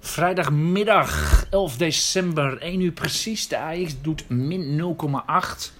Vrijdagmiddag 11 december, 1 uur precies. De AX doet min 0,8.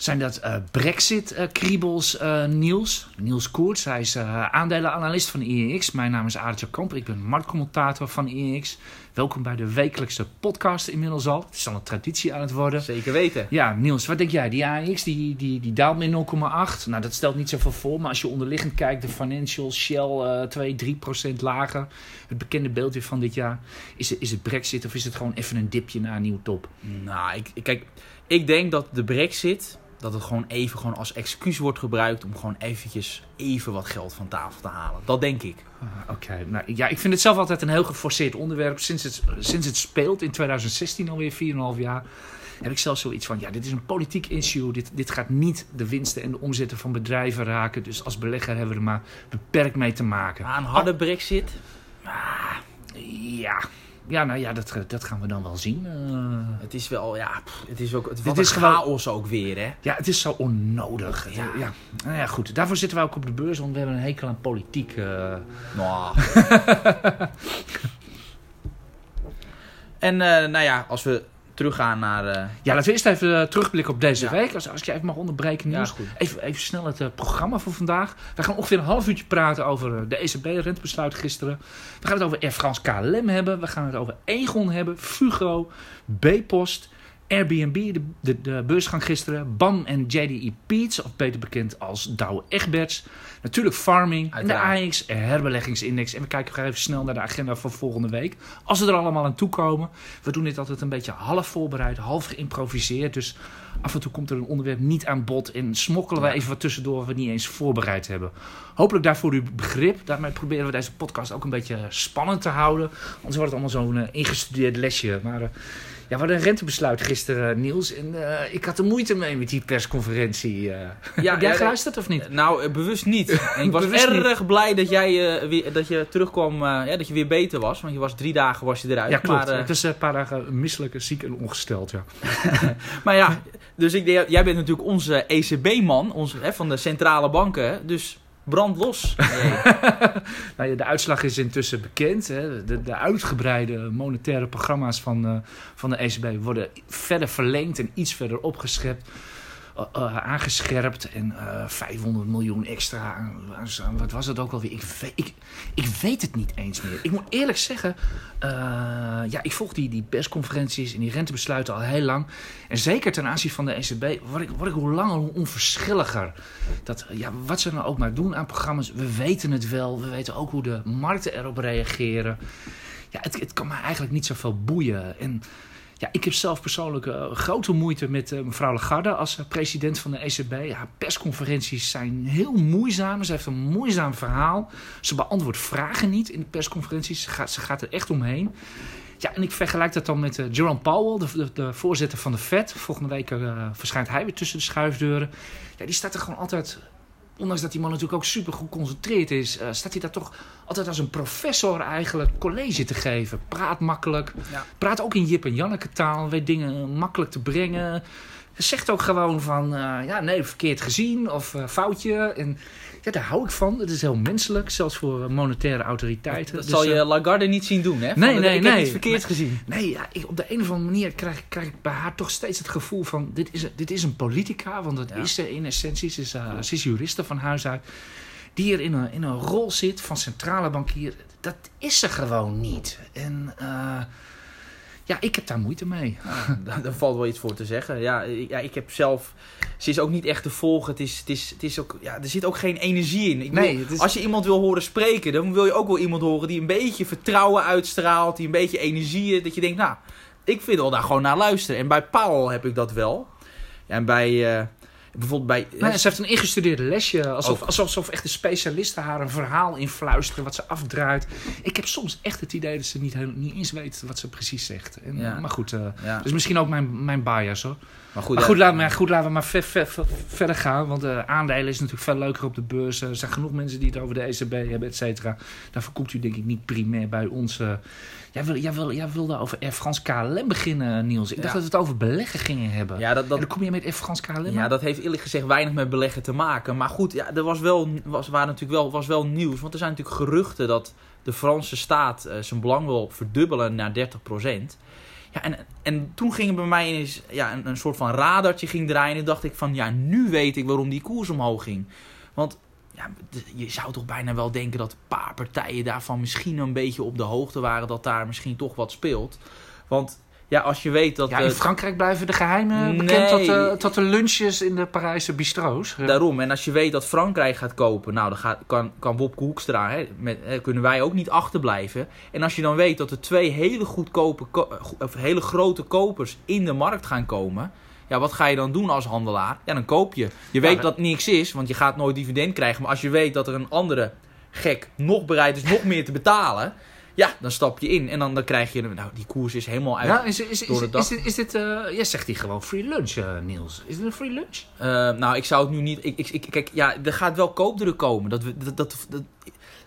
Zijn dat eh, Brexit-kriebels, eh, Niels? Niels Koerts, hij is uh, aandelenanalist van IEX. Mijn naam is Aartje Kamper, ik ben marktcommentator van IEX. Welkom bij de wekelijkse podcast inmiddels al. Het is al een traditie aan het worden. Zeker weten. Ja, Niels, wat denk jij? Die AEX die, die, die daalt met 0,8. Nou, dat stelt niet zoveel voor. Maar als je onderliggend kijkt, de financials, Shell uh, 2, 3 procent lager. Het bekende beeld weer van dit jaar. Is het, is het brexit of is het gewoon even een dipje naar een nieuwe top? Nou, ik, kijk, ik denk dat de brexit... Dat het gewoon even gewoon als excuus wordt gebruikt om gewoon eventjes even wat geld van tafel te halen. Dat denk ik. Ah, Oké, nou ja, ik vind het zelf altijd een heel geforceerd onderwerp. Sinds het, sinds het speelt in 2016 alweer, 4,5 jaar, heb ik zelf zoiets van: ja, dit is een politiek issue. Dit, dit gaat niet de winsten en de omzetten van bedrijven raken. Dus als belegger hebben we er maar beperkt mee te maken. Maar een harde brexit? Ah, ja. Ja, nou ja, dat, dat gaan we dan wel zien. Uh, het is wel, ja, pff, het is ook, het is chaos ook weer, hè? Ja, het is zo onnodig. Ja. ja. Nou ja, goed. Daarvoor zitten wij ook op de beurs, want we hebben een hekel aan politiek. Uh... Nou. en uh, nou ja, als we teruggaan naar... Uh... Ja, laten we eerst even uh, terugblikken op deze ja. week. Als, als je even mag onderbreken, Niels. Ja, even, even snel het uh, programma voor vandaag. We gaan ongeveer een half uurtje praten over de ECB-rentebesluit gisteren. We gaan het over Air France KLM hebben. We gaan het over Egon hebben. Fugro, B-Post... Airbnb, de, de, de beursgang gisteren. BAM en JDE Peets, of beter bekend als Douwe Egberts. Natuurlijk farming, en de AX, herbeleggingsindex. En we kijken even snel naar de agenda van volgende week. Als we er allemaal aan toe komen. We doen dit altijd een beetje half voorbereid, half geïmproviseerd. Dus af en toe komt er een onderwerp niet aan bod. En smokkelen we even wat tussendoor wat we niet eens voorbereid hebben. Hopelijk daarvoor uw begrip. Daarmee proberen we deze podcast ook een beetje spannend te houden. Anders wordt het allemaal zo'n uh, ingestudeerd lesje. Maar... Uh, ja, we hadden een rentebesluit gisteren, Niels. En uh, ik had er moeite mee met die persconferentie. Uh. Ja, Heb jij geluisterd of niet? Nou, bewust niet. En ik was erg niet. blij dat, jij, weer, dat je terugkwam, ja, dat je weer beter was. Want je was drie dagen was je eruit. Ja, klopt. Maar, het is een paar dagen misselijk, ziek en ongesteld, ja. maar ja, dus ik, jij bent natuurlijk onze ECB-man van de centrale banken. Dus brand los. nou de uitslag is intussen bekend. Hè. De, de, uitgebreide monetaire programma's van, uh, van de ECB worden verder verlengd en iets verder opgeschept. Uh, uh, aangescherpt en 500 miljoen extra. wat was het ook alweer? Ik weet, ik, ik weet het niet eens meer. Ik moet eerlijk zeggen, ja, ik volg die, die persconferenties en die rentebesluiten al heel lang. En zeker ten aanzien van de ECB word ik, word ik hoe langer hoe onverschilliger. Dat, ja, wat ze nou ook maar doen aan programma's, we weten het wel. We weten ook hoe de markten erop reageren. Ja, het, het kan me eigenlijk niet zoveel boeien. En ja, ik heb zelf persoonlijk uh, grote moeite met uh, mevrouw Lagarde als uh, president van de ECB. Haar persconferenties zijn heel moeizaam. Ze heeft een moeizaam verhaal. Ze beantwoordt vragen niet in de persconferenties. Ze gaat, er echt omheen. Ja, en ik vergelijk dat dan met Jerome Powell, de, de, voorzitter van de Fed. Volgende week verschijnt hij weer tussen de schuifdeuren. Ja, die staat er gewoon altijd, ondanks dat die man natuurlijk ook super geconcentreerd is, uh, staat hij daar toch altijd als een professor eigenlijk college te geven. Praat makkelijk, ja. praat ook in Jip en Janneke taal, weet dingen makkelijk te brengen. Zegt ook gewoon van, ja nee, verkeerd gezien of foutje. En ja, daar hou ik van. Het is heel menselijk, zelfs voor monetaire autoriteiten. Dat dus, zal je Lagarde niet zien doen, hè? Nee, nee, ik nee. heb iets verkeerd gezien. Nee, ja, ik, op de een of andere manier krijg, krijg ik bij haar toch steeds het gevoel van... dit is, dit is een politica, want dat ja. is ze in essentie. Ze is, uh, ze is juriste van huis uit. Die er in een, in een rol zit van centrale bankier. Dat is ze gewoon niet. En... Uh, ja, ik heb daar moeite mee. Ja, daar valt wel iets voor te zeggen. Ja, ja, ik heb zelf... Ze is ook niet echt te volgen. Het is, het is, het is ook, ja, er zit ook geen energie in. Ik nee, wil, is... Als je iemand wil horen spreken, dan wil je ook wel iemand horen die een beetje vertrouwen uitstraalt. Die een beetje energie... Dat je denkt, nou, ik vind wel daar gewoon naar luisteren. En bij Paul heb ik dat wel. En bij... Uh, Bijvoorbeeld bij, nee, ze heeft een ingestudeerde lesje. Alsof, alsof, alsof echt de specialisten haar een verhaal influisteren. Wat ze afdraait. Ik heb soms echt het idee dat ze niet, niet eens weet wat ze precies zegt. En, ja. Maar goed, uh, ja. dus misschien ook mijn, mijn bias hoor. Maar goed, maar goed, laat, maar goed laten we maar ver, ver, ver, verder gaan. Want uh, aandelen is natuurlijk veel leuker op de beurs. Er zijn genoeg mensen die het over de ECB hebben, et cetera. Daarvoor komt u denk ik niet primair bij ons... Jij, wil, jij, wil, jij wilde over Air France KLM beginnen, Niels. Ik dacht dat we het over beleggen gingen hebben. Ja, dat, dat... En dan kom je met Air France KLM Ja, dat heeft, eerlijk gezegd weinig met beleggen te maken. Maar goed, ja, er was wel, was, waren natuurlijk wel, was wel nieuws. Want er zijn natuurlijk geruchten dat de Franse staat eh, zijn belang wil verdubbelen naar 30%. Ja, en, en toen ging er bij mij eens, ja, een, een soort van radartje ging draaien. En dacht ik van, ja, nu weet ik waarom die koers omhoog ging. Want ja, je zou toch bijna wel denken dat een paar partijen daarvan misschien een beetje op de hoogte waren. Dat daar misschien toch wat speelt. Want ja, als je weet dat... Ja, eh, in Frankrijk blijven de geheimen Nee. bekend tot, de, tot de lunches in de Parijse bistro's. Ja. Daarom, en als je weet dat Frankrijk gaat kopen, nou dan gaat, kan, kan Wopke Hoekstra, hè, met, hè, kunnen wij ook niet achterblijven. En als je dan weet dat er twee hele goedkope, ko- eh, of hele grote kopers in de markt gaan komen, ja, wat ga je dan doen als handelaar? Ja, dan koop je. Je weet dat niks is, want je gaat nooit dividend krijgen. Maar als je weet dat er een andere gek nog bereid is nog meer te betalen, ja, dan stap je in. En dan, dan krijg je, nou, die koers is helemaal uit. Ja, is, is, is, door de is, dag. dit, is dit eh, jij zegt hier gewoon free lunch, eh, Niels. Is dit een free lunch? Eh, nou, ik zou het nu niet. Ik, ik, ik- kijk, ja, er gaat wel koopdruk komen. Dat, we- dat, dat, dat,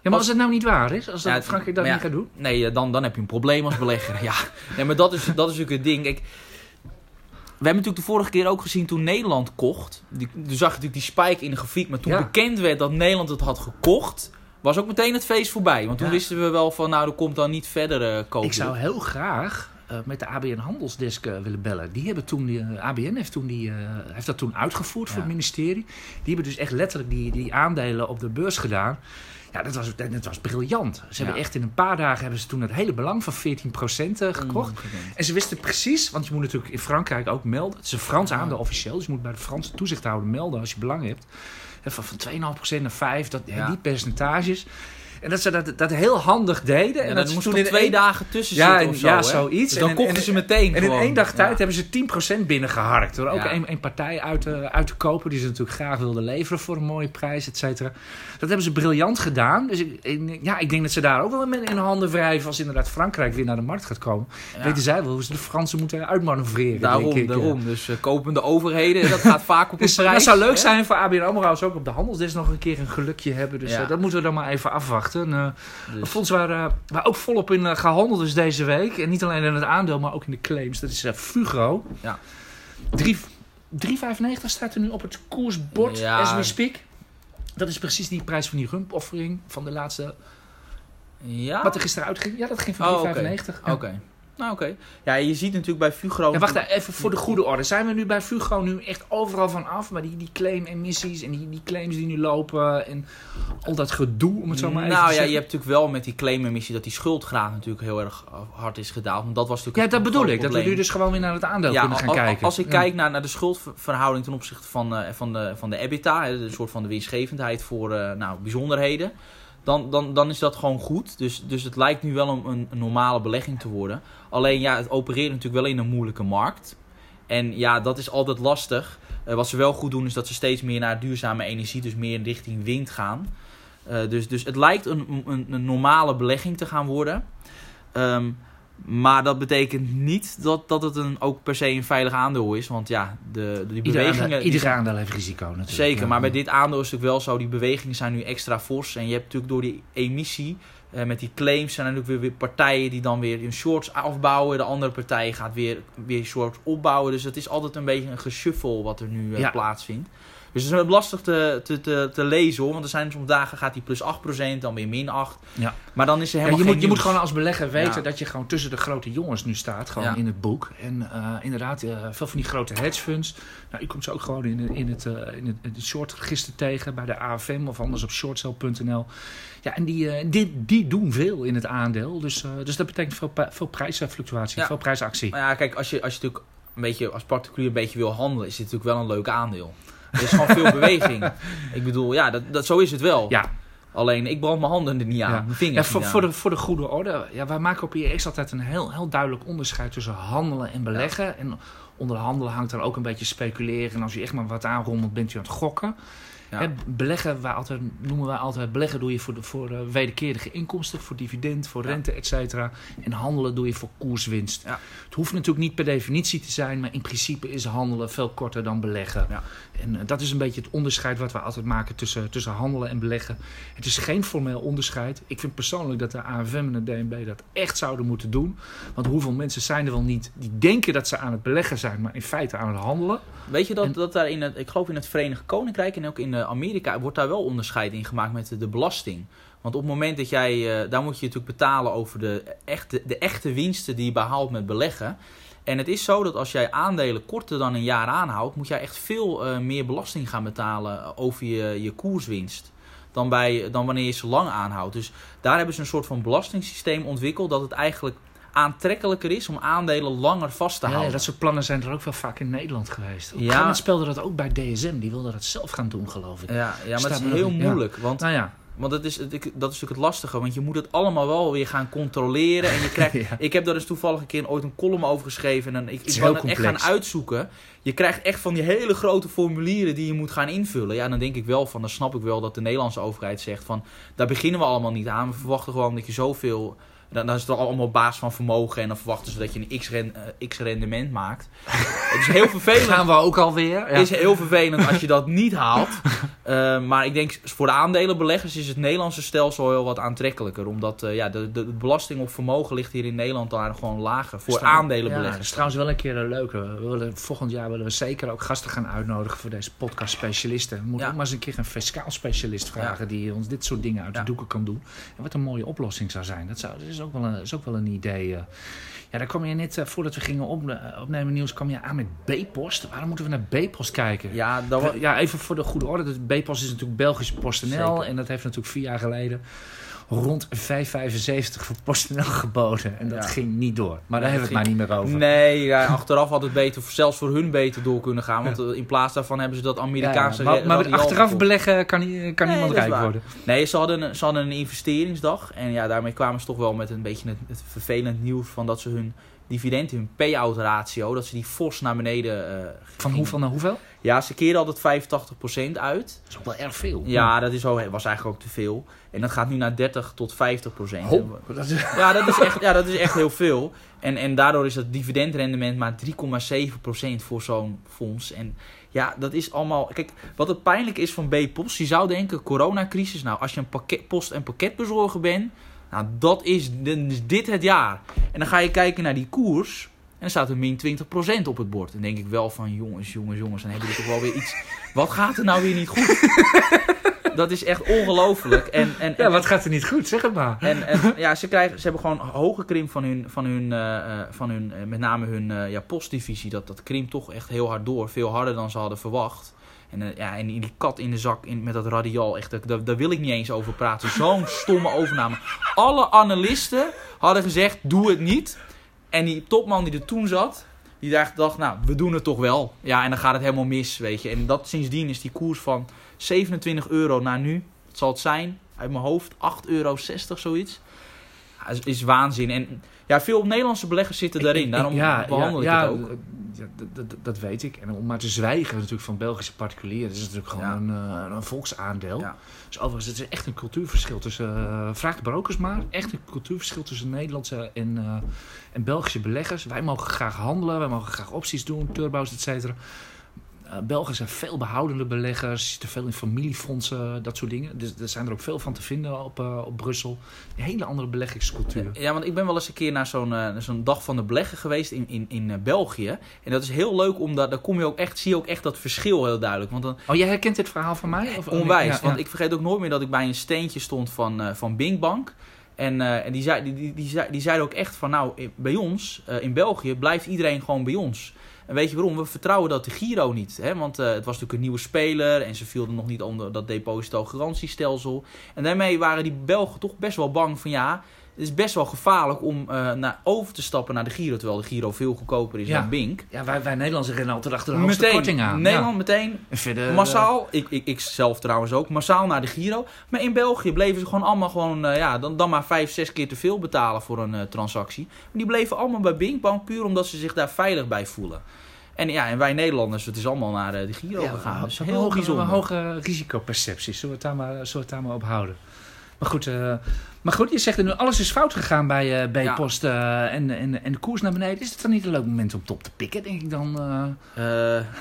Ja, maar als het nou niet waar is, als dat Ja, Frankrijk dat niet gaat doen. Nee, dan, dan heb je een probleem als belegger. ja, nee, maar dat is, dat is natuurlijk het ding. We hebben natuurlijk de vorige keer ook gezien toen Nederland kocht. Die, toen zag je natuurlijk die spike in de grafiek. Maar toen Ja. bekend werd dat Nederland het had gekocht, was ook meteen het feest voorbij. Want toen Ja. wisten we wel van, nou, er komt dan niet verder eh koop. Ik zou heel graag eh, met de ABN Handelsdesk eh, willen bellen. Die hebben toen, die, ABN heeft, toen die, heeft dat toen uitgevoerd voor het ministerie. Die hebben dus echt letterlijk die, die aandelen op de beurs gedaan. Ja, dat was, dat was briljant. Ze hebben echt in een paar dagen hebben ze toen het hele belang van 14% eh, gekocht. Ongekend. En ze wisten precies, want je moet natuurlijk in Frankrijk ook melden. Het is een Frans Ja. aandeel officieel, dus je moet bij de Franse toezichthouder melden als je belang hebt. Van, van 2,5% naar 5%, dat, die percentages. En dat ze dat, dat heel handig deden. En en dat moest toen in twee dagen tussen Ja, zitten en- of zo, ja, hè? zoiets. Dus dan En- kochten en- ze meteen En in gewoon. één dag tijd hebben ze 10% binnengeharkt. Door ook een, een partij uit te, uit te kopen die ze natuurlijk graag wilden leveren voor een mooie prijs, et cetera. Dat hebben ze briljant gedaan. Dus ik, ja, ik denk dat ze daar ook wel in handen wrijven als inderdaad Frankrijk weer naar de markt gaat komen. Weten zij wel hoe ze de Fransen moeten uitmanoeuvreren. Daarom, denk ik. daarom. Dus eh, kopende overheden, dat gaat vaak op Dus een eh, prijs. dat zou leuk hè? zijn voor ABN AMRO als ook op de handelsdesk nog een keer een gelukje hebben. Dus eh, dat moeten we dan maar even afwachten. Eh, Dus- Een fonds waar, eh, waar ook volop in eh, gehandeld is deze week. En niet alleen in het aandeel, maar ook in de claims. Dat is Fugro. Ja. Drie- 3,95 staat er nu op het koersbord Ja. as we speak. Dat is precies die prijs van die rumpoffering van de laatste... Ja? Wat er gisteren uitging. Ja, dat ging van Oh, 3,95. Ja. Oké. Nou, oké. Ja, je ziet natuurlijk bij Fugro... Ja, wacht even voor de goede orde. Zijn we nu bij Fugro nu echt overal van af? Maar die, die claim-emissies en die, die claims die nu lopen en al dat gedoe, om het zo maar even nou te ja, zeggen. je hebt natuurlijk wel met die claimemissie dat die schuldgraad natuurlijk heel erg eh, hard is gedaald. Want dat was Ja, natuurlijk dat een bedoel ik. Dat we nu dus gewoon weer naar het aandeel ja, kunnen gaan al- kijken. Als ik Ja. kijk naar, naar de schuldverhouding ten opzichte van, eh, van, de, van de EBITDA, een soort van de winstgevendheid voor eh, nou, bijzonderheden, dan, dan, dan is dat gewoon goed. Dus, dus het lijkt nu wel een, een normale belegging te worden. Alleen ja, het opereert natuurlijk wel in een moeilijke markt. En ja, dat is altijd lastig. Eh, wat ze wel goed doen is dat ze steeds meer naar duurzame energie, dus meer richting wind gaan. Eh, dus, dus het lijkt een, een, een normale belegging te gaan worden. Ehm, maar dat betekent niet dat, dat het een, ook per se een veilig aandeel is. Want ja, de, die Ieder bewegingen... aandeel, die ieder aandeel heeft risico natuurlijk. Zeker, maar bij dit aandeel is het natuurlijk wel zo. Die bewegingen zijn nu extra fors. En je hebt natuurlijk door die emissie, eh, met die claims, zijn er natuurlijk weer, weer partijen die dan weer hun shorts afbouwen. De andere partij gaat weer, weer shorts opbouwen. Dus het is altijd een beetje een geshuffle wat er nu eh, Ja. plaatsvindt. Dus het is lastig te, te, te, te lezen hoor. Want er zijn soms dagen gaat die plus 8%, dan weer min 8. Ja. Maar dan is er Ja, helemaal je, moet, je moet gewoon als belegger weten Ja. dat je gewoon tussen de grote jongens nu staat. Gewoon Ja. in het boek. En eh, inderdaad, eh, veel van die grote hedge funds. Nou, je komt ze ook gewoon in, in, het, eh, in, het, in het shortregister tegen. Bij de AFM of anders op shortsale.nl. Ja, en die, die, die doen veel in het aandeel. Dus, dus dat betekent veel, veel prijsfluctuatie. Veel prijsactie. Maar ja, kijk, als je, als je natuurlijk een beetje als particulier een beetje wil handelen, is dit natuurlijk wel een leuk aandeel. Er is gewoon veel beweging. Ik bedoel, ja, dat, dat, zo is het wel. Ja, Alleen, ik brand mijn handen er niet aan. Ja. Mijn Ja, vingers voor, niet voor, aan. de, voor de goede orde. Ja, wij maken op IEX altijd een heel, heel duidelijk onderscheid tussen handelen en beleggen. En onder handelen hangt dan ook een beetje speculeren. En als u echt maar wat aanrommelt, bent u aan het gokken. Ja. Hè, beleggen, wij altijd, noemen wij altijd, beleggen doe je voor, de, voor eh, wederkerige inkomsten, voor dividend, voor rente, et cetera. En handelen doe je voor koerswinst. Ja. Het hoeft natuurlijk niet per definitie te zijn, maar in principe is handelen veel korter dan beleggen. Ja. En eh, dat is een beetje het onderscheid wat we altijd maken tussen, tussen handelen en beleggen. Het is geen formeel onderscheid. Ik vind persoonlijk dat de AFM en de DNB dat echt zouden moeten doen. Want hoeveel mensen zijn er wel niet die denken dat ze aan het beleggen zijn, maar in feite aan het handelen. Weet je dat, En- dat daar in het, ik geloof in het Verenigd Koninkrijk en ook in eh, Amerika, wordt daar wel onderscheid in gemaakt met de, de belasting. Want op het moment dat jij, eh, daar moet je natuurlijk betalen over de echte, de echte winsten die je behaalt met beleggen. En het is zo dat als jij aandelen korter dan een jaar aanhoudt, moet jij echt veel eh, meer belasting gaan betalen over je, je koerswinst. Dan, bij, dan wanneer je ze lang aanhoudt. Dus daar hebben ze een soort van belastingssysteem ontwikkeld dat het eigenlijk aantrekkelijker is om aandelen langer vast te Ja, houden. dat soort plannen zijn er ook wel vaak in Nederland geweest. Ja. moment speelde dat ook bij DSM. Die wilde dat zelf gaan doen, geloof ik. Ja, ja maar Staat het is heel ja. moeilijk. Want, Nou ja, want dat, is, dat is natuurlijk het lastige. Want je moet het allemaal wel weer gaan controleren. En je krijgt, Ja. Ik heb daar dus toevallig een keer ooit een column over geschreven. En ik, ik het echt gaan uitzoeken. Je krijgt echt van die hele grote formulieren die je moet gaan invullen. Ja, dan denk ik wel van, dan snap ik wel dat de Nederlandse overheid zegt van... Daar beginnen we allemaal niet aan. We verwachten gewoon dat je zoveel... Dan, dan is het allemaal op basis van vermogen. En dan verwachten ze dat je een x-ren- eh, x-rendement maakt. Het is heel vervelend. gaan we ook alweer. Ja. Het is heel vervelend als je dat niet haalt. Eh, maar ik denk voor de aandelenbeleggers is het Nederlandse stelsel heel wat aantrekkelijker. Omdat eh, ja, de, de, belasting op vermogen ligt hier in Nederland daar gewoon lager. Voor Staan- Ja, dat aandelenbeleggers. is trouwens wel een keer een leuke. We willen, volgend jaar willen we zeker ook gasten gaan uitnodigen voor deze podcast specialisten. We moeten Ja. ook maar eens een keer een fiscaal specialist vragen die ons dit soort dingen uit de doeken kan doen. En wat een mooie oplossing zou zijn. Dat, zou, dat is, ook wel een, is ook wel een idee. eh. Ja, daar kwam je net, eh, voordat we gingen opne- opnemen nieuws, kwam je aan met B-post. Waarom moeten we naar B-post kijken? Ja, dat Ja, even voor de goede orde. De B-post is natuurlijk Belgische PostNL. En dat heeft natuurlijk vier jaar geleden rond 5,75 voor PostNL geboden. En dat Ja. ging niet door. Maar daar Nee, hebben we het maar niet meer over. Nee, ja, achteraf had het beter, zelfs voor hun beter door kunnen gaan. Want eh, in plaats daarvan hebben ze dat Amerikaanse... Ja, ja. Maar, maar achteraf beleggen kan, nie- kan Nee, niemand rijk worden. Nee, ze hadden, een, ze hadden een investeringsdag. En ja, daarmee kwamen ze toch wel met een beetje het, het vervelend nieuws van dat ze hun dividend, hun payout ratio, dat ze die fors naar beneden eh Van gingen. hoeveel naar hoeveel? Ja, ze keerden altijd 85% uit. Dat is ook wel erg veel. Ja, dat is ook, was eigenlijk ook te veel. En dat gaat nu naar 30 tot 50%. Ho, dat is- Ja, dat is echt, ja, dat is echt heel veel. En, en daardoor is het dividendrendement maar 3,7% voor zo'n fonds. En ja, dat is allemaal... Kijk, wat het pijnlijk is van B-Post, je zou denken, coronacrisis. Nou, als je een pakket, post- en pakketbezorger bent, nou, dat is, dan is dit het jaar. En dan ga je kijken naar die koers... En dan staat er min 20% op het bord. Dan denk ik wel van, jongens, jongens, jongens, dan hebben jullie toch wel weer iets... Wat gaat er nou weer niet goed? dat is echt ongelooflijk. En, en, ja, wat gaat er niet goed? Zeg het maar. en, en ja, ze, krijgen, ze hebben gewoon hoge krimp van hun, van hun, eh, van hun eh, met name hun eh, ja, postdivisie. Dat, dat krimpt toch echt heel hard door. Veel harder dan ze hadden verwacht. En, ja, en die kat in de zak in, met dat radiaal, echt, daar, daar wil ik niet eens over praten. Zo'n stomme overname. Alle analisten hadden gezegd, doe het niet. En die topman die er toen zat, die dacht, nou, we doen het toch wel. Ja, en dan gaat het helemaal mis, weet je. En dat sindsdien is die koers van 27 euro naar nu, wat zal het zijn? Uit mijn hoofd, 8,60 euro, zoiets. Is, is waanzin. En ja, veel Nederlandse beleggers zitten daarin. Daarom behandel ik ja, het ook. ja, dat- dat, dat weet ik. En om maar te zwijgen natuurlijk van Belgische particulieren, dat is natuurlijk gewoon Ja. een, eh, een volksaandeel. Ja. Dus overigens, het is echt een cultuurverschil tussen, eh, vraag de brokers maar, echt een cultuurverschil tussen Nederlandse en, eh, en Belgische beleggers. Wij mogen graag handelen, wij mogen graag opties doen, turbo's, et cetera. Eh, Belgen zijn veel behoudende beleggers, zitten veel in familiefondsen, dat soort dingen. Dus er zijn er ook veel van te vinden op, eh, op Brussel. Een hele andere beleggingscultuur. Ja, want ik ben wel eens een keer naar zo'n eh, zo'n dag van de beleggen geweest in, in, in België. En dat is heel leuk, omdat daar kom je ook echt, zie je ook echt dat verschil heel duidelijk. Want dan, Oh, jij herkent dit verhaal van mij? Of, onwijs. Ja, Want ik vergeet ook nooit meer dat ik bij een steentje stond van, van Binkbank. En, en die, zei, die, die, die, zei, die zeiden ook echt van, nou, bij ons, in België, blijft iedereen gewoon bij ons. En weet je waarom? We vertrouwen dat de Giro niet. Hè? Want eh, het was natuurlijk een nieuwe speler en ze vielden nog niet onder dat deposito-garantiestelsel. En daarmee waren die Belgen toch best wel bang van, ja, het is best wel gevaarlijk om eh, naar, over te stappen naar de Giro. Terwijl de Giro veel goedkoper is Ja. dan Bink. Ja, wij, wij Nederlanders rennen altijd achter de hoogste korting aan. Nederland meteen Ja. Verder, massaal, ik, ik, ik zelf trouwens ook, massaal naar de Giro. Maar in België bleven ze gewoon allemaal gewoon, eh, ja, dan, dan maar vijf, zes keer te veel betalen voor een eh, transactie. Maar die bleven allemaal bij Binkbank puur omdat ze zich daar veilig bij voelen. En ja, en wij Nederlanders, het is allemaal naar eh, de Giro Ja, gegaan. Dus heel hebben een bijzonder. hoge risicoperceptie. Zullen we het daar maar, zullen we het daar maar op houden? Maar goed, eh, maar goed, je zegt er nu alles is fout gegaan bij Ja. B-Post eh, en, en, en de koers naar beneden. Is het dan niet een leuk moment om top te pikken, denk ik dan?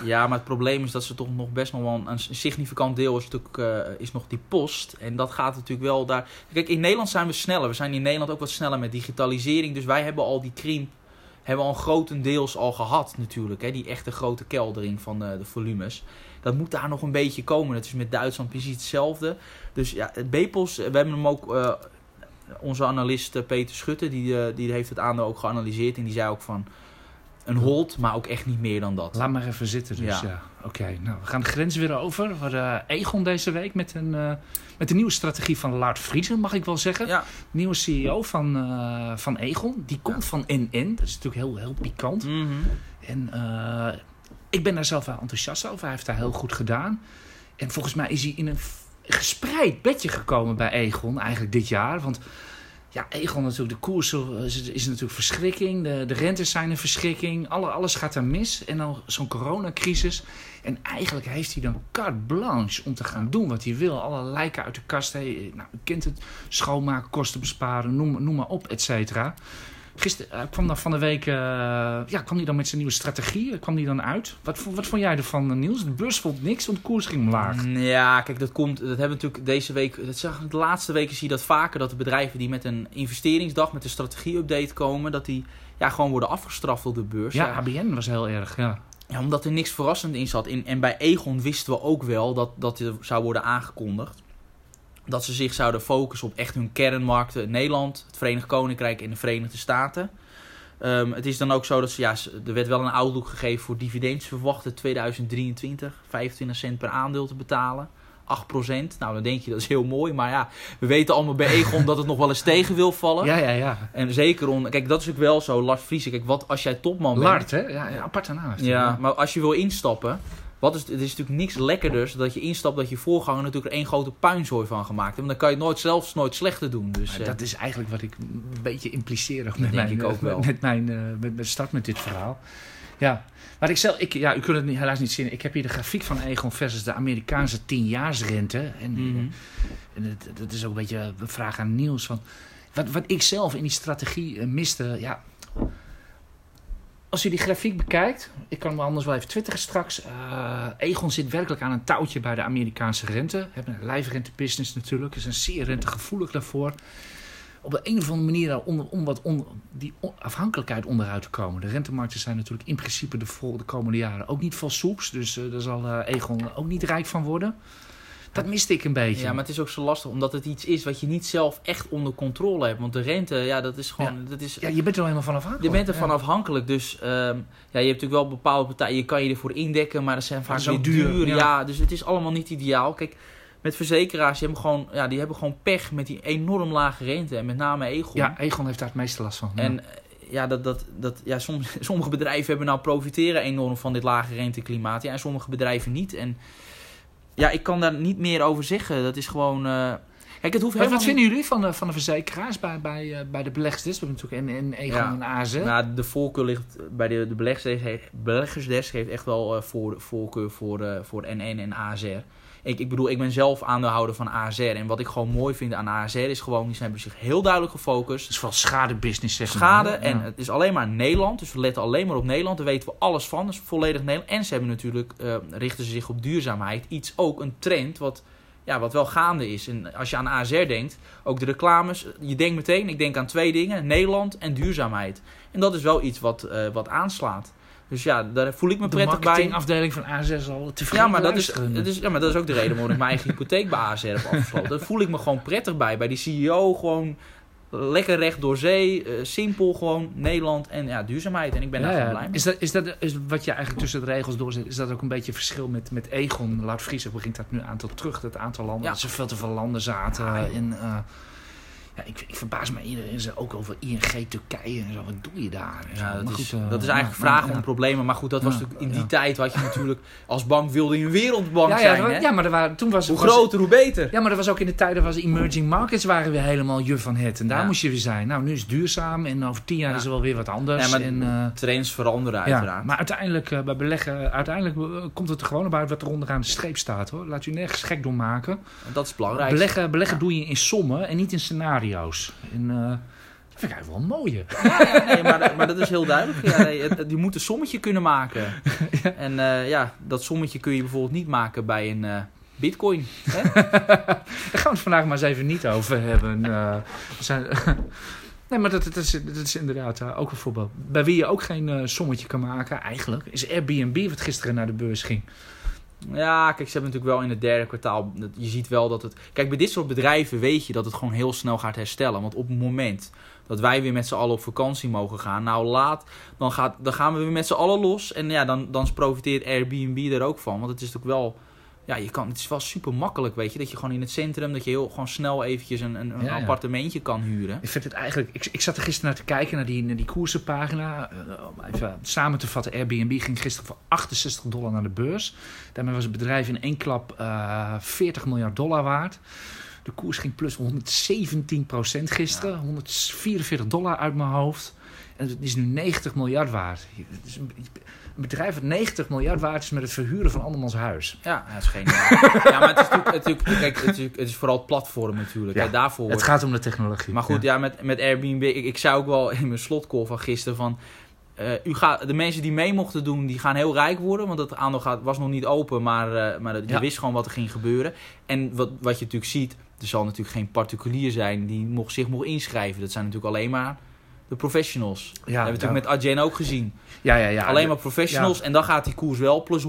ja, maar het probleem is dat ze toch nog best nog wel een, een significant deel is, natuurlijk, is nog die post. En dat gaat natuurlijk wel daar. Kijk, in Nederland zijn we sneller. We zijn in Nederland ook wat sneller met digitalisering. Dus wij hebben al die krimp hebben we al grotendeels al gehad natuurlijk. Hè? Die echte grote keldering van de, de volumes. Dat moet daar nog een beetje komen. Dat is met Duitsland precies hetzelfde. Dus ja, het B-post, we hebben hem ook... eh, onze analist eh, Peter Schutte, die, eh, die heeft het aandeel ook geanalyseerd. En die zei ook van... Een hold, maar ook echt niet meer dan dat. Laat maar even zitten dus, ja. Ja. Oké, nou, we gaan de grens weer over. We hadden Egon deze week met een, met een nieuwe strategie van Lard Vriesen, mag ik wel zeggen. Ja, Nieuwe CEO van, van Egon. Die komt van NN. Dat is natuurlijk heel, heel pikant. mhm. En eh, ik ben daar zelf wel enthousiast over. Hij heeft daar heel goed gedaan. En volgens mij is hij in een gespreid bedje gekomen bij Egon eigenlijk dit jaar. Want ja, Egon natuurlijk, de koers is, is natuurlijk verschrikking. De, de rentes zijn een verschrikking. Alle, alles gaat er mis. En dan zo'n coronacrisis. En eigenlijk heeft hij dan carte blanche om te gaan doen wat hij wil. Alle lijken uit de kast. Hey, nou, u kent het. Schoonmaken, kosten besparen, noem, noem maar op, et cetera. Gisteren eh, kwam dan van de week, eh, ja, kwam hij dan met zijn nieuwe strategie, kwam die dan uit. Wat, wat vond jij ervan, eh, Niels? De beurs vond niks, want de koers ging omlaag. Ja, kijk, dat komt. Dat hebben we natuurlijk deze week. Dat zag, de laatste weken zie je dat vaker. Dat de bedrijven die met een investeringsdag, met een strategie-update komen. Dat die ja, gewoon worden afgestraft op de beurs. Ja, ABN was heel erg, ja. Ja, omdat er niks verrassend in zat. In, en bij Egon wisten we ook wel dat, dat zou worden aangekondigd. Dat ze zich zouden focussen op echt hun kernmarkten. Nederland, het Verenigd Koninkrijk en de Verenigde Staten. Ehm, het is dan ook zo dat ze, ja, er werd wel een outlook gegeven voor dividends. Verwachten 2023 25 cent per aandeel te betalen. 8%. Nou, dan denk je dat is heel mooi. Maar ja, we weten allemaal bij Egon dat het nog wel eens tegen wil vallen. Ja, ja, ja. En zeker on, Kijk, dat is ook wel zo. Lars Vriezen. Kijk, wat als jij topman bent. Lard, hè? Ja, ja aparte Ja, maar als je wil instappen, wat is, het is natuurlijk niks lekkerders dat je instapt dat je voorganger natuurlijk er één grote puinzooi van gemaakt heeft. Want dan kan je het nooit zelfs nooit slechter doen. Dus, eh, dat is eigenlijk wat ik een beetje impliceer met, mijn, ik ook eh, wel. met, mijn, eh, met mijn start met dit verhaal. Ja, maar ik zelf, ik, ja, u kunt het niet- helaas niet zien. Ik heb hier de grafiek van Egon versus de Amerikaanse tienjaarsrente. En, mhm. en het- dat is ook een beetje een vraag aan Niels. Van, wat, wat ik zelf in die strategie miste, ja... Als u die grafiek bekijkt, ik kan hem anders wel even twitteren straks. eh, Egon zit werkelijk aan een touwtje bij de Amerikaanse rente. We hebben een lijfrentebusiness natuurlijk, is een zeer rentegevoelig daarvoor. Op de een of andere manier onder, om wat die afhankelijkheid onderuit te komen. De rentemarkten zijn natuurlijk in principe de, vol, de komende jaren ook niet vol soeps. Dus eh, daar zal eh, Egon ook niet rijk van worden. Dat miste ik een beetje. Ja, maar het is ook zo lastig omdat het iets is wat je niet zelf echt onder controle hebt. Want de rente, ja, dat is gewoon. Dat is, Ja, je bent er wel helemaal van afhankelijk. je bent ervan Ja. afhankelijk. Dus ehm, ja, je hebt natuurlijk wel bepaalde partijen. Je kan je ervoor indekken, maar dat zijn vaak weer duur, duur. ja. Ja. dus het is allemaal niet ideaal. Kijk, met verzekeraars, die hebben gewoon, ja, die hebben gewoon pech met die enorm lage rente. En met name Egon. Ja, Egon heeft daar het meeste last van. Ja. En eh, ja, dat, dat, dat, ja soms, sommige bedrijven hebben nou profiteren enorm van dit lage renteklimaat. Ja, en sommige bedrijven niet. En ja, ik kan daar niet meer over zeggen. Dat is gewoon. eh, Kijk, het hoeft wat, vinden jullie van de, van de verzekeraars bij, bij, eh, bij de beleggers? We hebben natuurlijk en, en Ja. en AZ. Nou, de voorkeur ligt bij de, de beleggersdesk. heeft- Beleggersdesk heeft echt wel eh, voor, voorkeur voor, voor NN en AZR. Ik, ik bedoel, ik ben zelf aandeelhouder van AZR. En wat ik gewoon mooi vind aan AZR is gewoon, die zijn zich heel duidelijk gefocust. Het is vooral schadebusiness, zeg schade. maar. En Ja. het is alleen maar Nederland. Dus we letten alleen maar op Nederland. Daar weten we alles van. Dat is volledig Nederland. En ze hebben natuurlijk, eh, richten ze zich op duurzaamheid. Iets ook een trend wat, ja, wat wel gaande is. En als je aan ASR denkt, ook de reclames. Je denkt meteen, ik denk aan twee dingen. Nederland en duurzaamheid. En dat is wel iets wat, eh, wat aanslaat. Dus ja, daar voel ik me de prettig bij. marketingafdeling van AZ zal tevreden Ja maar, dat is, dat is, ja, maar dat is ook de reden waarom ik mijn eigen hypotheek bij ASR heb afgesloten. Daar voel ik me gewoon prettig bij. Bij die CEO gewoon lekker recht door zee. eh, simpel gewoon Nederland en ja, duurzaamheid. En ik ben Ja, daar ja. gewoon blij mee. Is dat, is dat is wat je eigenlijk tussen de regels doorzet? Is dat ook een beetje verschil met, met Egon? Lard Vriezer begint dat nu aantal terug. Dat aantal landen. Ja. Dat ze veel te veel landen zaten. Ja, joh. Eh, Ja, ik, ik verbaas me iedereen ook over ING Turkije en zo. Wat doe je daar? Ja, dat, Maar is, goed, eh, dat is eigenlijk vragen om problemen. Maar goed, dat was natuurlijk in die tijd wat je natuurlijk als bank wilde je een wereldbank zijn. dat- hè? ja, maar er waren, toen was Hoe was- groter, hoe beter. Ja, maar dat was ook in de tijden was emerging markets waren weer helemaal juf van het. En daar moest je weer zijn. Nou, nu is het duurzaam en over tien jaar Ja. is er wel weer wat anders. Maar en, eh, Trends veranderen ja, uiteraard. maar uiteindelijk, eh, bij beleggen, uiteindelijk eh, komt het er gewoon op uit wat er onderaan de streep staat. hoor. Laat je nergens gek door maken. dat is belangrijk. Beleggen, beleggen doe je in sommen en niet in scenario's. En, eh, dat vind ik eigenlijk wel mooi. Ja, nee, maar, maar dat is heel duidelijk. Ja, nee, het- het- je moet een sommetje kunnen maken. En eh, ja, dat sommetje kun je bijvoorbeeld niet maken bij een eh, bitcoin. Hè? Daar gaan we het vandaag maar eens even niet over hebben. We zijn, nee, maar dat, dat, is, dat is inderdaad ook een voorbeeld. Bij wie je ook geen sommetje kan maken, eigenlijk, is Airbnb, wat gisteren naar de beurs ging. Ja, kijk, ze hebben natuurlijk wel in het derde kwartaal. Je ziet wel dat het. Kijk, bij dit soort bedrijven weet je dat het gewoon heel snel gaat herstellen. Want op het moment dat wij weer met z'n allen op vakantie mogen gaan, nou laat, dan, gaat, dan gaan we weer met z'n allen los. En ja, dan, dan profiteert Airbnb er ook van. Want het is natuurlijk wel. Ja, je kan, het is wel super makkelijk, weet je. Dat je gewoon in het centrum, dat je heel gewoon snel eventjes een, een, een Ja, ja. appartementje kan huren. Ik vind het eigenlijk. Ik, ik zat er gisteren naar te kijken naar die, naar die koersenpagina. Eh, om even samen te vatten: Airbnb ging gisteren voor 68 dollar naar de beurs. Daarmee was het bedrijf in één klap eh 40 miljard dollar waard. De koers ging plus 117 procent gisteren. 144 dollar uit mijn hoofd. En het is nu 90 miljard waard. Het is een, bedrijf dat 90 miljard waard is met het verhuren van andermans huis. Ja, dat is geen. ja, maar het is natuurlijk, natuurlijk, kijk, het is, natuurlijk- het is vooral het platform natuurlijk. Ja, daarvoor Het gaat om de technologie. Maar goed, ja, met, met Airbnb, ik, ik zei ook wel in mijn slotcall van gisteren van... eh, u gaat, de mensen die mee mochten doen, die gaan heel rijk worden. Want het aandeel gaat, was nog niet open, maar, eh, maar je Ja. wist gewoon wat er ging gebeuren. En wat, wat je natuurlijk ziet, er zal natuurlijk geen particulier zijn die mocht, zich mocht inschrijven. Dat zijn natuurlijk alleen maar de professionals. dat hebben we natuurlijk met Adyen ook gezien. ja, ja, ja, alleen maar professionals. En dan gaat die koers wel plus 100%.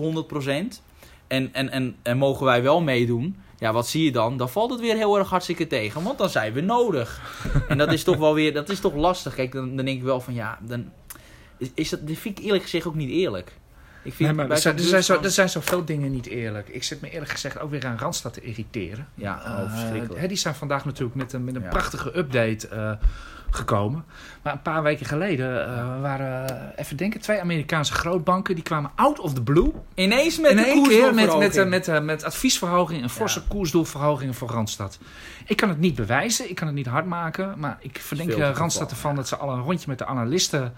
En, en, en, en mogen wij wel meedoen. Ja, wat zie je dan? Dan valt het weer heel erg hartstikke tegen. Want dan zijn we nodig. en dat is toch wel weer, dat is toch lastig. Kijk, dan, dan denk ik wel van ja, dan is, is dat, dat vind ik eerlijk gezegd ook niet eerlijk. Ik vind Nee, er, zijn, er, zijn zo, er zijn zoveel dingen niet eerlijk. Ik zit me eerlijk gezegd ook weer aan Randstad te irriteren. Ja, oh, Eh, verschrikkelijk. hè, die zijn vandaag natuurlijk met een, met een Ja. prachtige update eh, gekomen. Maar een paar weken geleden eh, waren, even denken, twee Amerikaanse grootbanken. Die kwamen out of the blue. Ineens met in één keer met, met, met, met adviesverhoging en forse Ja. koersdoelverhogingen voor Randstad. Ik kan het niet bewijzen, ik kan het niet hard maken. Maar ik verdenk Randstad ervan ja. dat ze al een rondje met de analisten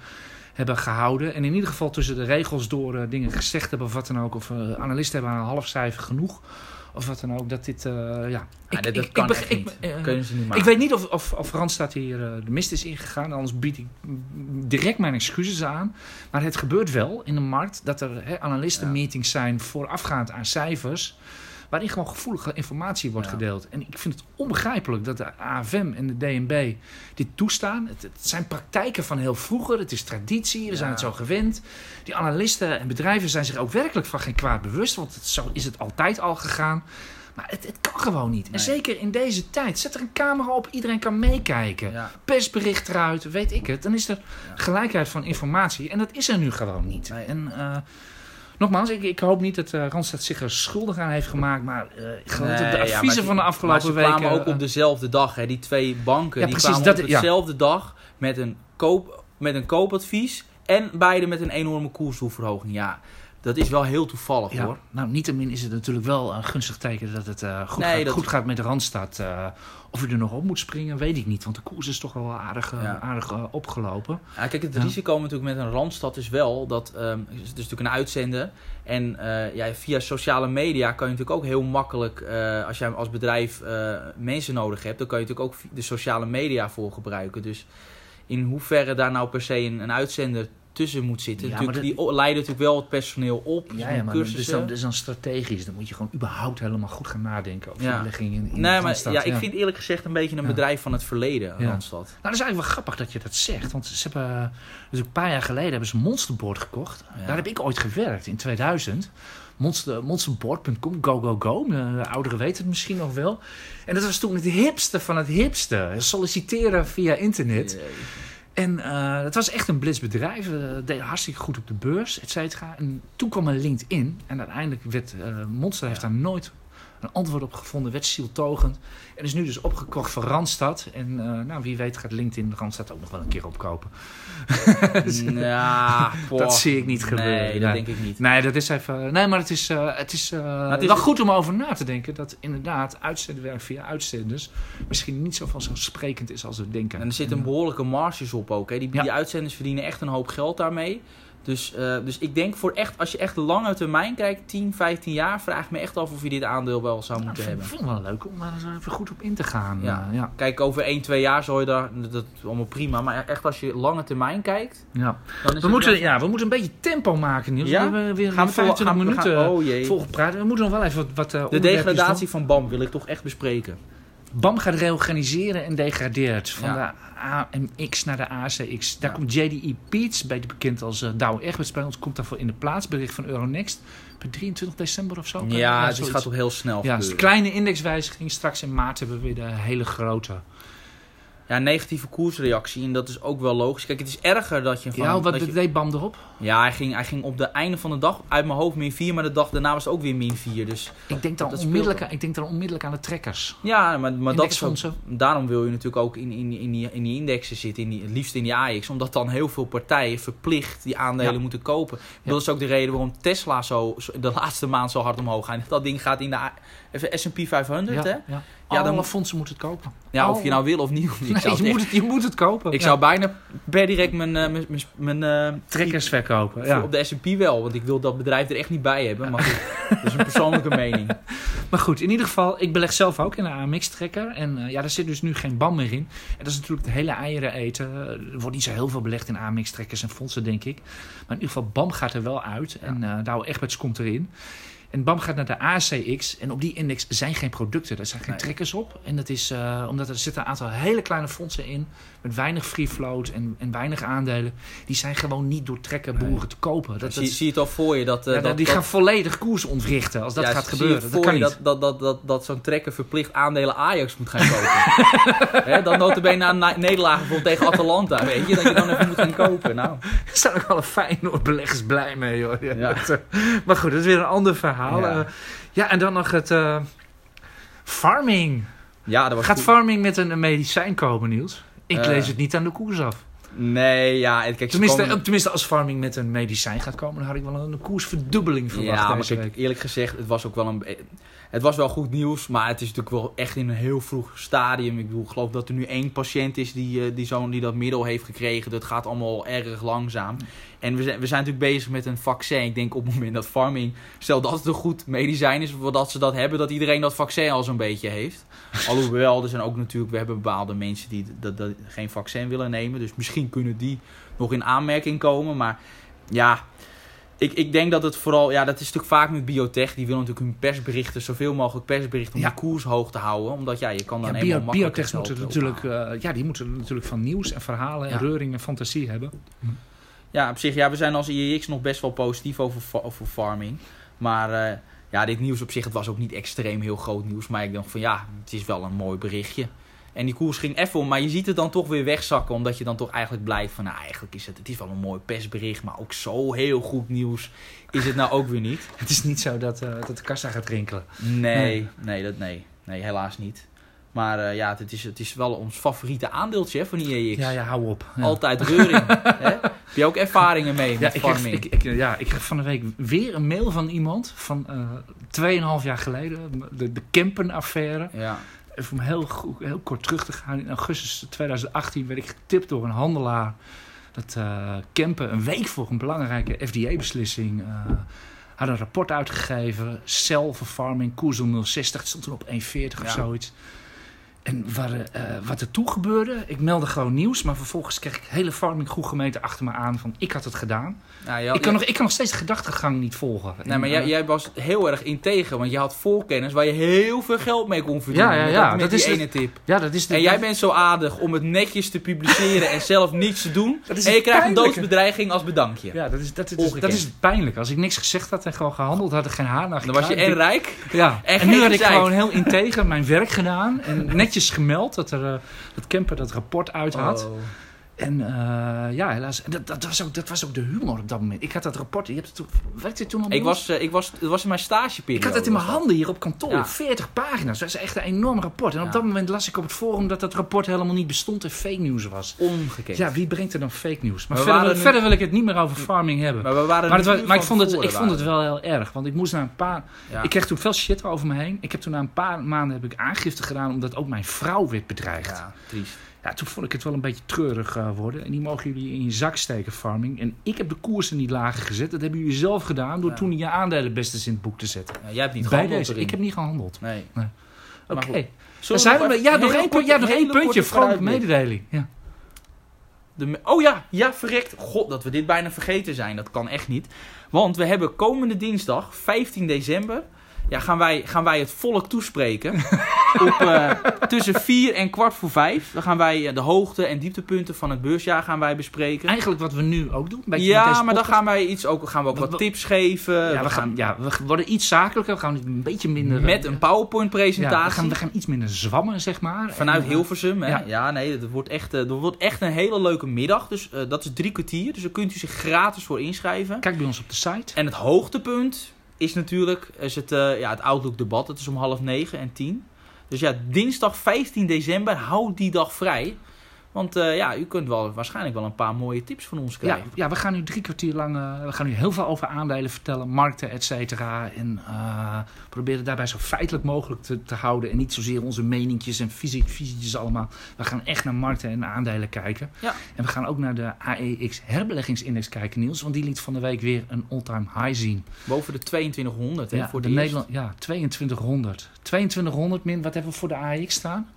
hebben gehouden. En in ieder geval tussen de regels door eh, dingen gezegd hebben of wat dan ook. Of eh, analisten hebben een half cijfer genoeg. Of wat dan ook. Dat dit, ja... Dat, kan echt niet. Kunnen ze niet ik maken. weet niet of, of, of Randstad hier eh, de mist is ingegaan. Anders bied ik direct mijn excuses aan. Maar het gebeurt wel in de markt dat er hè, analistenmeetings zijn voorafgaand aan cijfers. Waarin gewoon gevoelige informatie wordt Ja. gedeeld. En ik vind het onbegrijpelijk dat de AFM en de DNB dit toestaan. Het, het zijn praktijken van heel vroeger. Het is traditie. We Ja. zijn het zo gewend. Die analisten en bedrijven zijn zich ook werkelijk van geen kwaad bewust. Want het, zo is het altijd al gegaan. Maar het, het kan gewoon niet. En zeker in deze tijd. Zet er een camera op, iedereen kan meekijken. Ja. Persbericht eruit, weet ik het. Dan is er Ja. gelijkheid van informatie. En dat is er nu gewoon niet. Nee. En eh, nogmaals, ik, ik hoop niet dat eh Randstad zich er schuldig aan heeft gemaakt. Maar eh, Nee, de ja, adviezen maar- van de Maar afgelopen ze weken... kwamen ook eh, op dezelfde dag, hè, die twee banken. Ja, die precies, kwamen dat- op dezelfde dag met een, koop, met een koopadvies. En beide met een enorme koersdoelverhoging. Ja, dat is wel heel toevallig ja, hoor. nou, niettemin is het natuurlijk wel een gunstig teken dat het eh, goed, Nee, gaat, dat- goed gaat met de Randstad. Eh, of u er nog op moet springen, weet ik niet. Want de koers is toch wel aardig, eh, Ja. aardig opgelopen. Ja, kijk, het risico natuurlijk met een randstad is wel dat ehm, het is natuurlijk een uitzender. En ja, via sociale media kan je natuurlijk ook heel makkelijk, als jij als bedrijf mensen nodig hebt, dan kan je natuurlijk ook de sociale media voor gebruiken. Dus in hoeverre daar nou per se een, een uitzender tussen moet zitten. Ja, die leiden natuurlijk wel het personeel op. Ja, ja maar dus dan, dus dan strategisch. Dan moet je gewoon überhaupt helemaal goed gaan nadenken over Ja. de belegging in, in nee, maar ja, ik vind eerlijk gezegd een beetje een bedrijf van het verleden. Randstad. Nou, dat is eigenlijk wel grappig dat je dat zegt. Want ze hebben, dus natuurlijk een paar jaar geleden hebben ze Monsterboard gekocht. Daar heb ik ooit gewerkt, in 2000. Monster, monsterboard.com, go, go, go. De ouderen weten het misschien nog wel. En dat was toen het hipste van het hipste. Solliciteren via internet. En eh het was echt een blitzbedrijf. Uh, deed hartstikke goed op de beurs, et cetera. En toen kwam er LinkedIn. En uiteindelijk werd... eh, Monster heeft daar nooit een antwoord op gevonden, werd zieltogend. En is nu dus opgekocht voor Randstad. En eh, nou, wie weet gaat LinkedIn Randstad ook nog wel een keer opkopen. ja, boah. Dat zie ik niet gebeuren. Nee, dat Nee. denk ik niet. Nee, dat is even. Nee, maar het is, eh, het is, eh, het is- wel goed om over na te denken. Dat inderdaad uitzendwerk via uitzenders misschien niet zo vanzelfsprekend is als we denken. En er zitten behoorlijke marges op ook. Hè. Die, Ja. die uitzenders verdienen echt een hoop geld daarmee. Dus, eh, dus ik denk voor echt, als je echt lange termijn kijkt, 10, 15 jaar, vraag ik me echt af of je dit aandeel wel zou Nou, moeten ik hebben. vind het wel leuk om daar eens even goed op in te gaan. Ja. Eh, ja. Kijk, over 1, 2 jaar zal je daar, dat allemaal prima. Maar echt als je lange termijn kijkt, Ja. dan is We, moeten, wel- ja, we moeten een beetje tempo maken, Niels. Ja? We hebben weer Gaan we 25 gaan we- minuten gaan- oh jee. volgepraat. praten. We moeten nog wel even wat, wat eh, De degradatie van BAM wil ik toch echt bespreken. BAM gaat reorganiseren en degradeert. Van Ja. de AMX naar de ACX. Daar Ja. komt JDE Peets, beter bekend als uh, Douwe Egberts bij ons, komt daarvoor in de plaats. Bericht van Euronext. Per 23 december of zo. Ja, het zoiets. gaat toch heel snel Ja, dus kleine indexwijziging. Straks in maart hebben we weer de hele grote. Ja, negatieve koersreactie. En dat is ook wel logisch. Kijk, het is erger dat je van... ja, wat je- deed BAM erop? Ja, hij ging, hij ging op de einde van de dag uit mijn hoofd min 4, maar de dag daarna was het ook weer min 4. Dus Ik denk dan, onmiddellijk, aan- ik denk dan onmiddellijk aan de trekkers. ja, maar, maar dat is ook, daarom wil je natuurlijk ook in, in, in, die, in die indexen zitten, in die, het liefst in die AX, omdat dan heel veel partijen verplicht die aandelen Ja. moeten kopen. Ja. Dat is ook de reden waarom Tesla zo, de laatste maand zo hard omhoog gaat. Dat ding gaat in de S&P 500, hè? Ja, ja. Ja, dan Alle moet- fondsen moeten het kopen. Ja, of je nou wil of niet. Ik Nee, zou, het je, echt- moet het, je moet het kopen. ik Ja. zou bijna per direct mijn, eh, mijn, mijn, mijn eh, trekkers verkopen. Ja. op de S&P wel, want ik wil dat bedrijf er echt niet bij hebben. Maar goed, dat is een persoonlijke mening. Maar goed, in ieder geval, ik beleg zelf ook in een AMX-trekker. En eh, ja, daar zit dus nu geen BAM meer in. En dat is natuurlijk de hele eieren eten. Er wordt niet zo heel veel belegd in AMX-trekkers en fondsen, denk ik. Maar in ieder geval, BAM gaat er wel uit. En eh Douwe Egberts komt erin. En BAM gaat naar de ACX. En op die index zijn geen producten. Er zijn geen Nee. trekkers op. En dat is eh, omdat er zitten een aantal hele kleine fondsen in. Met weinig free float en, en weinig aandelen. Die zijn gewoon niet door trekkerboeren te kopen. Dat, dat zie, is- zie je het al voor je dat... eh, ja, dat die dat- gaan volledig koers ontwrichten als dat Ja, gaat zie je gebeuren. Dat voor kan je niet. dat, dat, dat, dat, dat zo'n trekker verplicht aandelen Ajax moet gaan kopen. Hè, dan notabene na een nederlaag bijvoorbeeld tegen Atalanta, weet je, dat je dan even moet gaan kopen. Nou, Er staan ook alle Feyenoord beleggers blij mee, hoor. Maar goed, dat is weer een ander verhaal. Ja. Ja, ja en dan nog het eh, farming. ja, dat was Gaat goed. farming met een medicijn komen, Niels? Ik Eh. lees het niet aan de koers af. Nee, ja, en kijk, Tenminste, komen- eh, tenminste, als farming met een medicijn gaat komen, dan had ik wel een koersverdubbeling verwacht Ja, maar deze kijk, week. eerlijk gezegd, het was ook wel een... Het was wel goed nieuws, maar het is natuurlijk wel echt in een heel vroeg stadium. Ik bedoel, ik geloof dat er nu één patiënt is die, eh, die, zo'n, die dat middel heeft gekregen. Dat gaat allemaal erg langzaam. En we zijn, we zijn natuurlijk bezig met een vaccin. Ik denk op het moment dat farming, stel dat het een goed medicijn is, dat ze dat hebben, dat iedereen dat vaccin al zo'n beetje heeft. Alhoewel, er zijn ook natuurlijk, we hebben bepaalde mensen die dat, dat geen vaccin willen nemen. Dus misschien kunnen die nog in aanmerking komen. Maar ja, ik, ik denk dat het vooral, ja, dat is natuurlijk vaak met biotech. Die willen natuurlijk hun persberichten, zoveel mogelijk persberichten, om Ja. de koers hoog te houden. Omdat ja, je kan dan Ja, eenmaal bio, makkelijker biotechs moeten natuurlijk, eh, ja, die moeten natuurlijk van nieuws en verhalen en Ja. reuring en fantasie hebben. Ja, op zich, ja, we zijn als IEX nog best wel positief over, over farming. Maar eh, ja, dit nieuws op zich, het was ook niet extreem heel groot nieuws. Maar ik dacht van ja, het is wel een mooi berichtje. En die koers ging even om, maar je ziet het dan toch weer wegzakken. Omdat je dan toch eigenlijk blijft van, nou eigenlijk is het, het is wel een mooi persbericht. Maar ook zo heel goed nieuws is het nou ook weer niet. Het is niet zo dat, eh, dat de kassa gaat rinkelen. Nee, nee, dat, nee, nee helaas niet. Maar eh, ja, het is, het is wel ons favoriete aandeeltje hè, van IEX. Ja, ja, hou op. Ja. Altijd reuring. hè? Heb je ook ervaringen mee Ja met kreeg, farming? ik, ik, ja, ik kreeg van de week weer een mail van iemand van eh 2,5 jaar geleden. De, de Kempen-affaire. Ja. Even om heel, goed- heel kort terug te gaan. In augustus 2018 werd ik getipt door een handelaar. Dat eh Kempen een week voor een belangrijke FDA-beslissing... eh, had een rapport uitgegeven. Cell for farming, koers om 060. Het stond toen op 1,40 of zoiets. En waar, eh, wat er toen gebeurde, ik meldde gewoon nieuws. Maar vervolgens kreeg ik hele farming goed gemeente achter me aan van ik had het gedaan. Nou, had- ik, kan nog, ik kan nog steeds de gedachtegang niet volgen. Nee, En, maar eh, jij, jij was heel erg integer, want je had voorkennis waar je heel veel geld mee kon verdienen. Ja, ja, ja, met dat die is ene tip. Ja, dat is de, En jij bent zo aardig om het netjes te publiceren en zelf niets te doen. Is En je krijgt een doodsbedreiging als bedankje. Ja, dat is, dat, is, dat is pijnlijk. Als ik niks gezegd had en gewoon gehandeld had, er geen haar naar Dan was je en rijk. Ja, en en, nu had ik gewoon heel integer mijn werk gedaan. En netjes gemeld dat, er, eh, dat Kemper dat rapport uit had. Oh. En eh, ja, helaas. En dat, dat, was ook, dat was ook de humor op dat moment. Ik had dat rapport. Je hebt het toen, werkte je toen al Ik was, eh, ik was, het was in mijn stageperiode. Ik had het in mijn dat. handen hier op kantoor. Ja. 40 pagina's. Dat is echt een enorm rapport. En op dat moment las ik op het forum dat dat rapport helemaal niet bestond en fake news was. Ongekend. Ja, wie brengt er dan fake news? Maar verder, nu- verder wil ik het niet meer over farming hebben. Maar we waren Maar, het was- nu maar ik, vond het, ik vond het wel heel erg. Want ik moest na een paar... Ja. Ik kreeg toen veel shit over me heen. Ik heb toen na een paar maanden heb ik aangifte gedaan... omdat ook mijn vrouw werd bedreigd. Ja. Ja, toen vond ik het wel een beetje treurig eh, worden. En die mogen jullie in je zak steken, farming. En ik heb de koersen niet lager gezet. Dat hebben jullie zelf gedaan... door Ja. toen je aandelen best eens in het boek te zetten. Ja, jij hebt niet Bij gehandeld deze. Ik heb niet gehandeld. Nee. Oké. Dan Zullen zijn we ja, nog één, punt, ja, nog één puntje. Vrolijke mededeling. Ja. De oh ja, ja, verrekt. God, dat we dit bijna vergeten zijn. Dat kan echt niet. Want we hebben komende dinsdag, 15 december... Ja, gaan wij, gaan wij het volk toespreken. op, eh, tussen 4 en kwart voor 5. Dan gaan wij eh, de hoogte- en dieptepunten van het beursjaar gaan wij bespreken. Eigenlijk wat we nu ook doen. een beetje met Ja, maar dan gaan wij iets ook, gaan we ook Wat- wat tips geven. Ja, we, gaan, ja, we worden iets zakelijker. We gaan een beetje minder... met een Ja, PowerPoint-presentatie. we, gaan, we gaan iets minder zwammen, zeg maar. Vanuit En, eh, Hilversum. Hè? Ja. ja. nee, dat wordt, echt, eh, dat wordt echt een hele leuke middag. Dus eh, dat is drie kwartier. Dus daar kunt u zich gratis voor inschrijven. Kijk bij ons op de site. En het hoogtepunt is natuurlijk is het, eh, ja, het Outlook-debat. Dat is om half negen en tien. Dus ja, dinsdag 15 december, houd die dag vrij. Want eh, ja, u kunt wel, waarschijnlijk wel een paar mooie tips van ons krijgen. ja, we gaan nu drie kwartier lang... eh, we gaan nu heel veel over aandelen vertellen. Markten, et cetera. En eh, proberen daarbij zo feitelijk mogelijk te, te houden. En niet zozeer onze meningjes en visie, visietjes allemaal. We gaan echt naar markten en aandelen kijken. Ja. En we gaan ook naar de AEX herbeleggingsindex kijken, Niels. Want die liet van de week weer een all-time high zien. Boven de 2200 hè, Ja, voor de de. Nederland, ja, 2200. 2200 min, wat hebben we voor de AX staan?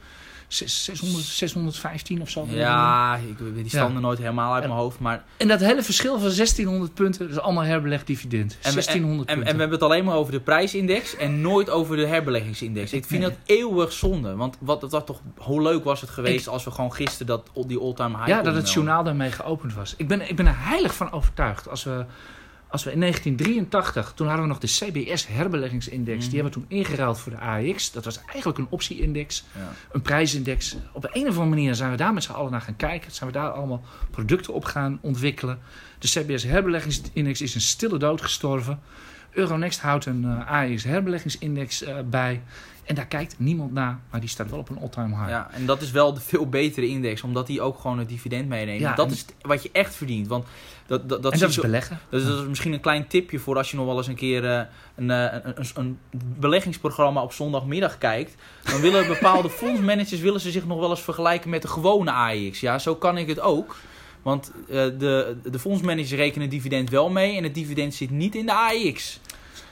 Zes- 600, 615 of zo. Ja, ik weet die standen nooit helemaal uit mijn hoofd. Maar En dat hele verschil van 1600 punten, dat is allemaal herbelegd dividend. En we, en, 1600 en, en punten. we hebben het alleen maar over de prijsindex en nooit over de herbeleggingsindex. Ik vind Nee. dat eeuwig zonde. Want wat, wat toch, hoe leuk was het geweest als we gewoon gisteren dat, die all-time high ja, dat het journaal daarmee geopend was. Ik ben, ik ben er heilig van overtuigd. Als we, als we in 1983, toen hadden we nog de CBS herbeleggingsindex. Mhm. Die hebben we toen ingeruild voor de AX. Dat was eigenlijk een optieindex. Ja. een prijsindex. Op de een of andere manier zijn we daar met z'n allen naar gaan kijken. Zijn we daar allemaal producten op gaan ontwikkelen. De CBS herbeleggingsindex is een stille dood gestorven. Euronext houdt een eh, AEX herbeleggingsindex eh, bij. En daar kijkt niemand naar, maar die staat wel op een all-time high. Ja, en dat is wel de veel betere index, omdat die ook gewoon het dividend meeneemt. Ja, dat is wat je echt verdient. Want dat, dat, dat, en dat is zo- beleggen. Dus dat is misschien een klein tipje voor als je nog wel eens een keer eh, een, eh, een, een, een beleggingsprogramma op zondagmiddag kijkt. Dan willen bepaalde fondsmanagers willen ze zich nog wel eens vergelijken met de gewone AEX. Ja, zo kan ik het ook. Want eh, de, de fondsmanagers rekenen het dividend wel mee en het dividend zit niet in de AEX.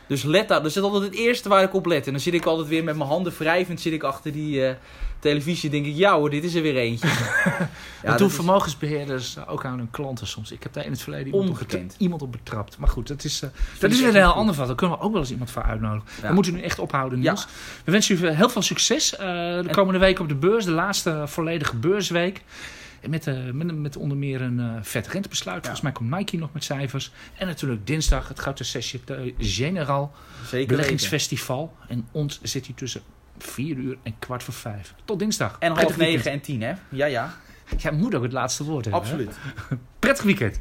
Dus let daar, dat is altijd het eerste waar ik op let. En dan zit ik altijd weer met mijn handen wrijvend zit ik achter die eh, televisie. denk ik, ja hoor, dit is er weer eentje. dat dat doen vermogensbeheerders ook aan hun klanten soms. Ik heb daar in het verleden iemand, op, iemand op betrapt. Maar goed, dat is, eh, dat is weer een heel goed. ander verhaal. Daar kunnen we ook wel eens iemand voor uitnodigen. Ja. We moeten nu echt ophouden, Ja. Niels. We wensen u heel veel succes eh, de En- komende week op de beurs. De laatste volledige beursweek. Met, eh, met, met onder meer een eh vet rentebesluit. Volgens mij komt Nike nog met cijfers. En natuurlijk dinsdag het grote Société Générale Zeker weten. beleggingsfestival. En ons zit hier tussen 4 uur en kwart voor vijf. Tot dinsdag. En half Prettig negen weekend. en tien, hè? Ja, ja. Jij moet ook het laatste woord hebben. hè? Absoluut. Prettig weekend.